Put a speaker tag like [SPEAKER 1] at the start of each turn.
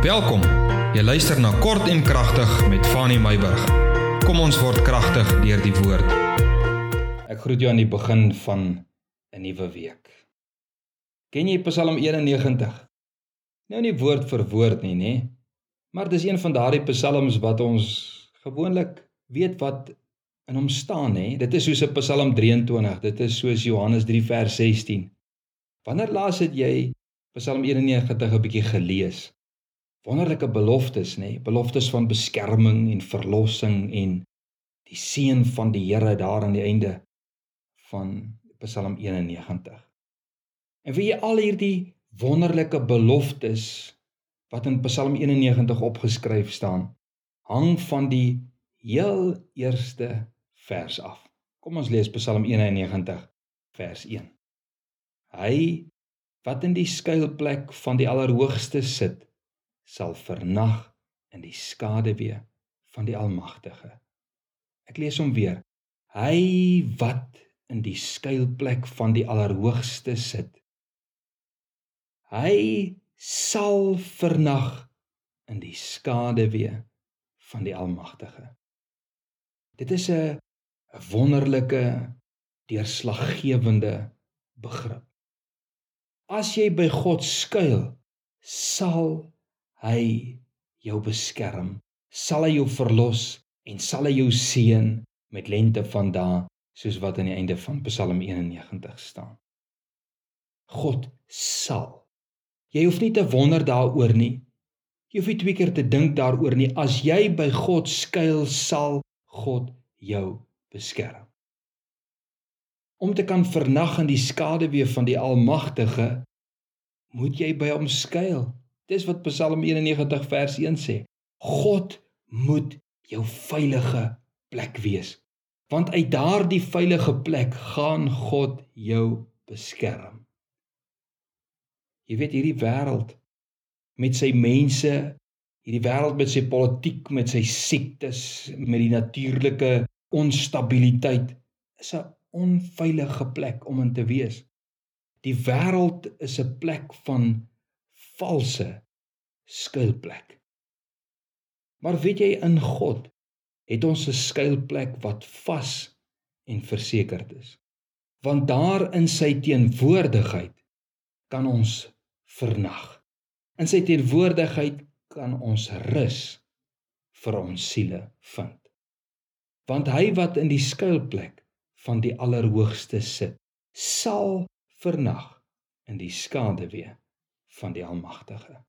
[SPEAKER 1] Welkom. Jy luister na Kort en Kragtig met Fanny Meyburg. Kom ons word kragtig deur die woord. Ek groet jou aan die begin van 'n nuwe week. Ken jy Psalm 91? Nou nie woord vir woord nie, nê? Maar dis een van daardie psalms wat ons gewoonlik weet wat in hom staan, nê? Dit is soos 'n Psalm 23. Dit is soos Johannes 3 vers 16. Wanneer laas het jy Psalm 91 'n bietjie gelees? Wonderlike beloftes nê? Beloftes van beskerming en verlossing en die seën van die Here daar aan die einde van Psalm 91 en wie al hierdie wonderlike beloftes wat in Psalm 91 opgeskryf staan hang van die heel eerste vers af. Kom ons lees Psalm 91 vers 1 hy wat in die skuilplek van die allerhoogste sit sal vernag in die skaduwee van die Almagtige. Ek lees hom weer. Hy wat in die skuilplek van die Allerhoogste sit. Hy sal vernag in die skaduwee van die Almagtige. Dit is 'n wonderlike deurslaggewende begrip. As jy by God skuil, sal hy jou beskerm, sal hy jou verlos en sal hy jou seën met lente van dae soos wat aan die einde van Psalm 91 staan. God sal. Jy hoef nie te wonder daaroor nie. Jy hoef nie twee keer te dink daaroor nie. As jy by God skuil, sal God jou beskerm. Om te kan vernag in die skaduwee van die Almagtige, moet jy by hom skuil. Dis wat Psalm 91 vers 1 sê. God moet jou veilige plek wees. Want uit daardie veilige plek gaan God jou beskerm. Jy weet hierdie wêreld met sy mense, hierdie wêreld met sy politiek, met sy siektes, met die natuurlike onstabiliteit is 'n onveilige plek om in te wees. Die wêreld is 'n plek van valse skuilplek. Maar weet jy in God het ons 'n skuilplek wat vas en versekerd is. Want daar in sy teenwoordigheid kan ons vernag. In sy teenwoordigheid kan ons rus vir ons siele vind. Want hy wat in die skuilplek van die Allerhoogste sit, sal vernag in die skaduwee van die Almagtige.